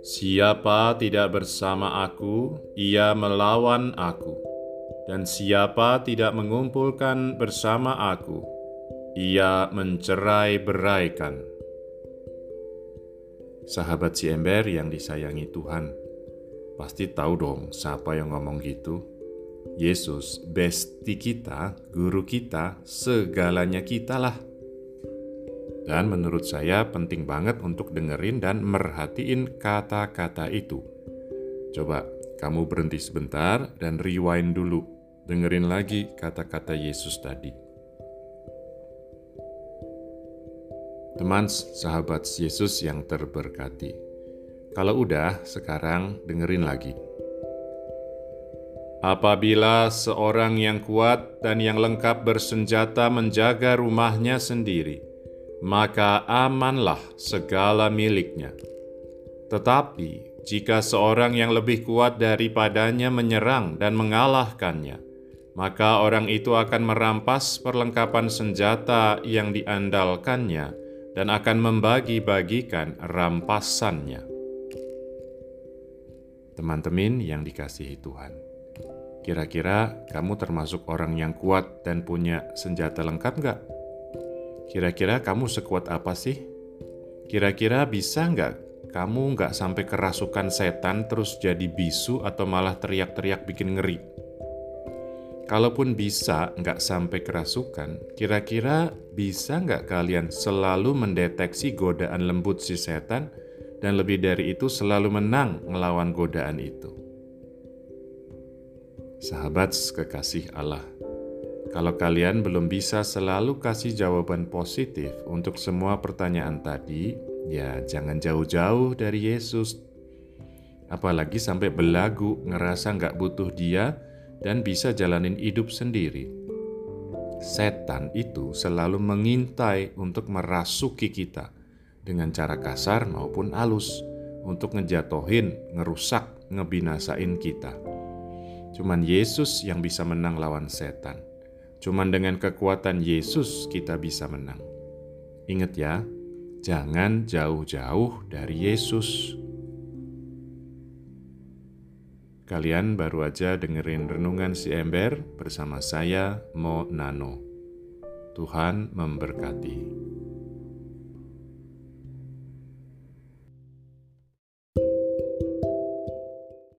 Siapa tidak bersama aku, ia melawan aku, dan siapa tidak mengumpulkan bersama aku, ia mencerai-beraikan. Sahabat si ember yang disayangi Tuhan, pasti tahu dong siapa yang ngomong gitu. Yesus, besti kita, guru kita, segalanya kita lah. Dan menurut saya penting banget untuk dengerin dan merhatiin kata-kata itu. Coba kamu berhenti sebentar dan rewind dulu. Dengerin lagi kata-kata Yesus tadi. Teman sahabat Yesus yang terberkati. Kalau udah, sekarang dengerin lagi. Apabila seorang yang kuat dan yang lengkap bersenjata menjaga rumahnya sendiri, maka amanlah segala miliknya. Tetapi jika seorang yang lebih kuat daripadanya menyerang dan mengalahkannya, maka orang itu akan merampas perlengkapan senjata yang diandalkannya dan akan membagi-bagikan rampasannya. Teman-teman yang dikasihi Tuhan, kira-kira kamu termasuk orang yang kuat dan punya senjata lengkap nggak? Kira-kira kamu sekuat apa sih? Kira-kira bisa nggak kamu nggak sampai kerasukan setan terus jadi bisu atau malah teriak-teriak bikin ngeri? Kalaupun bisa nggak sampai kerasukan, kira-kira bisa nggak kalian selalu mendeteksi godaan lembut si setan dan lebih dari itu selalu menang melawan godaan itu? Sahabat kekasih Allah, kalau kalian belum bisa selalu kasih jawaban positif untuk semua pertanyaan tadi, ya jangan jauh-jauh dari Yesus. Apalagi sampai belagu ngerasa nggak butuh dia dan bisa jalanin hidup sendiri. Setan itu selalu mengintai untuk merasuki kita dengan cara kasar maupun halus untuk ngejatohin, ngerusak, ngebinasain kita. Cuman Yesus yang bisa menang lawan setan. Cuman dengan kekuatan Yesus kita bisa menang. Ingat ya, jangan jauh-jauh dari Yesus. Kalian baru aja dengerin renungan si ember bersama saya Mo Nano. Tuhan memberkati.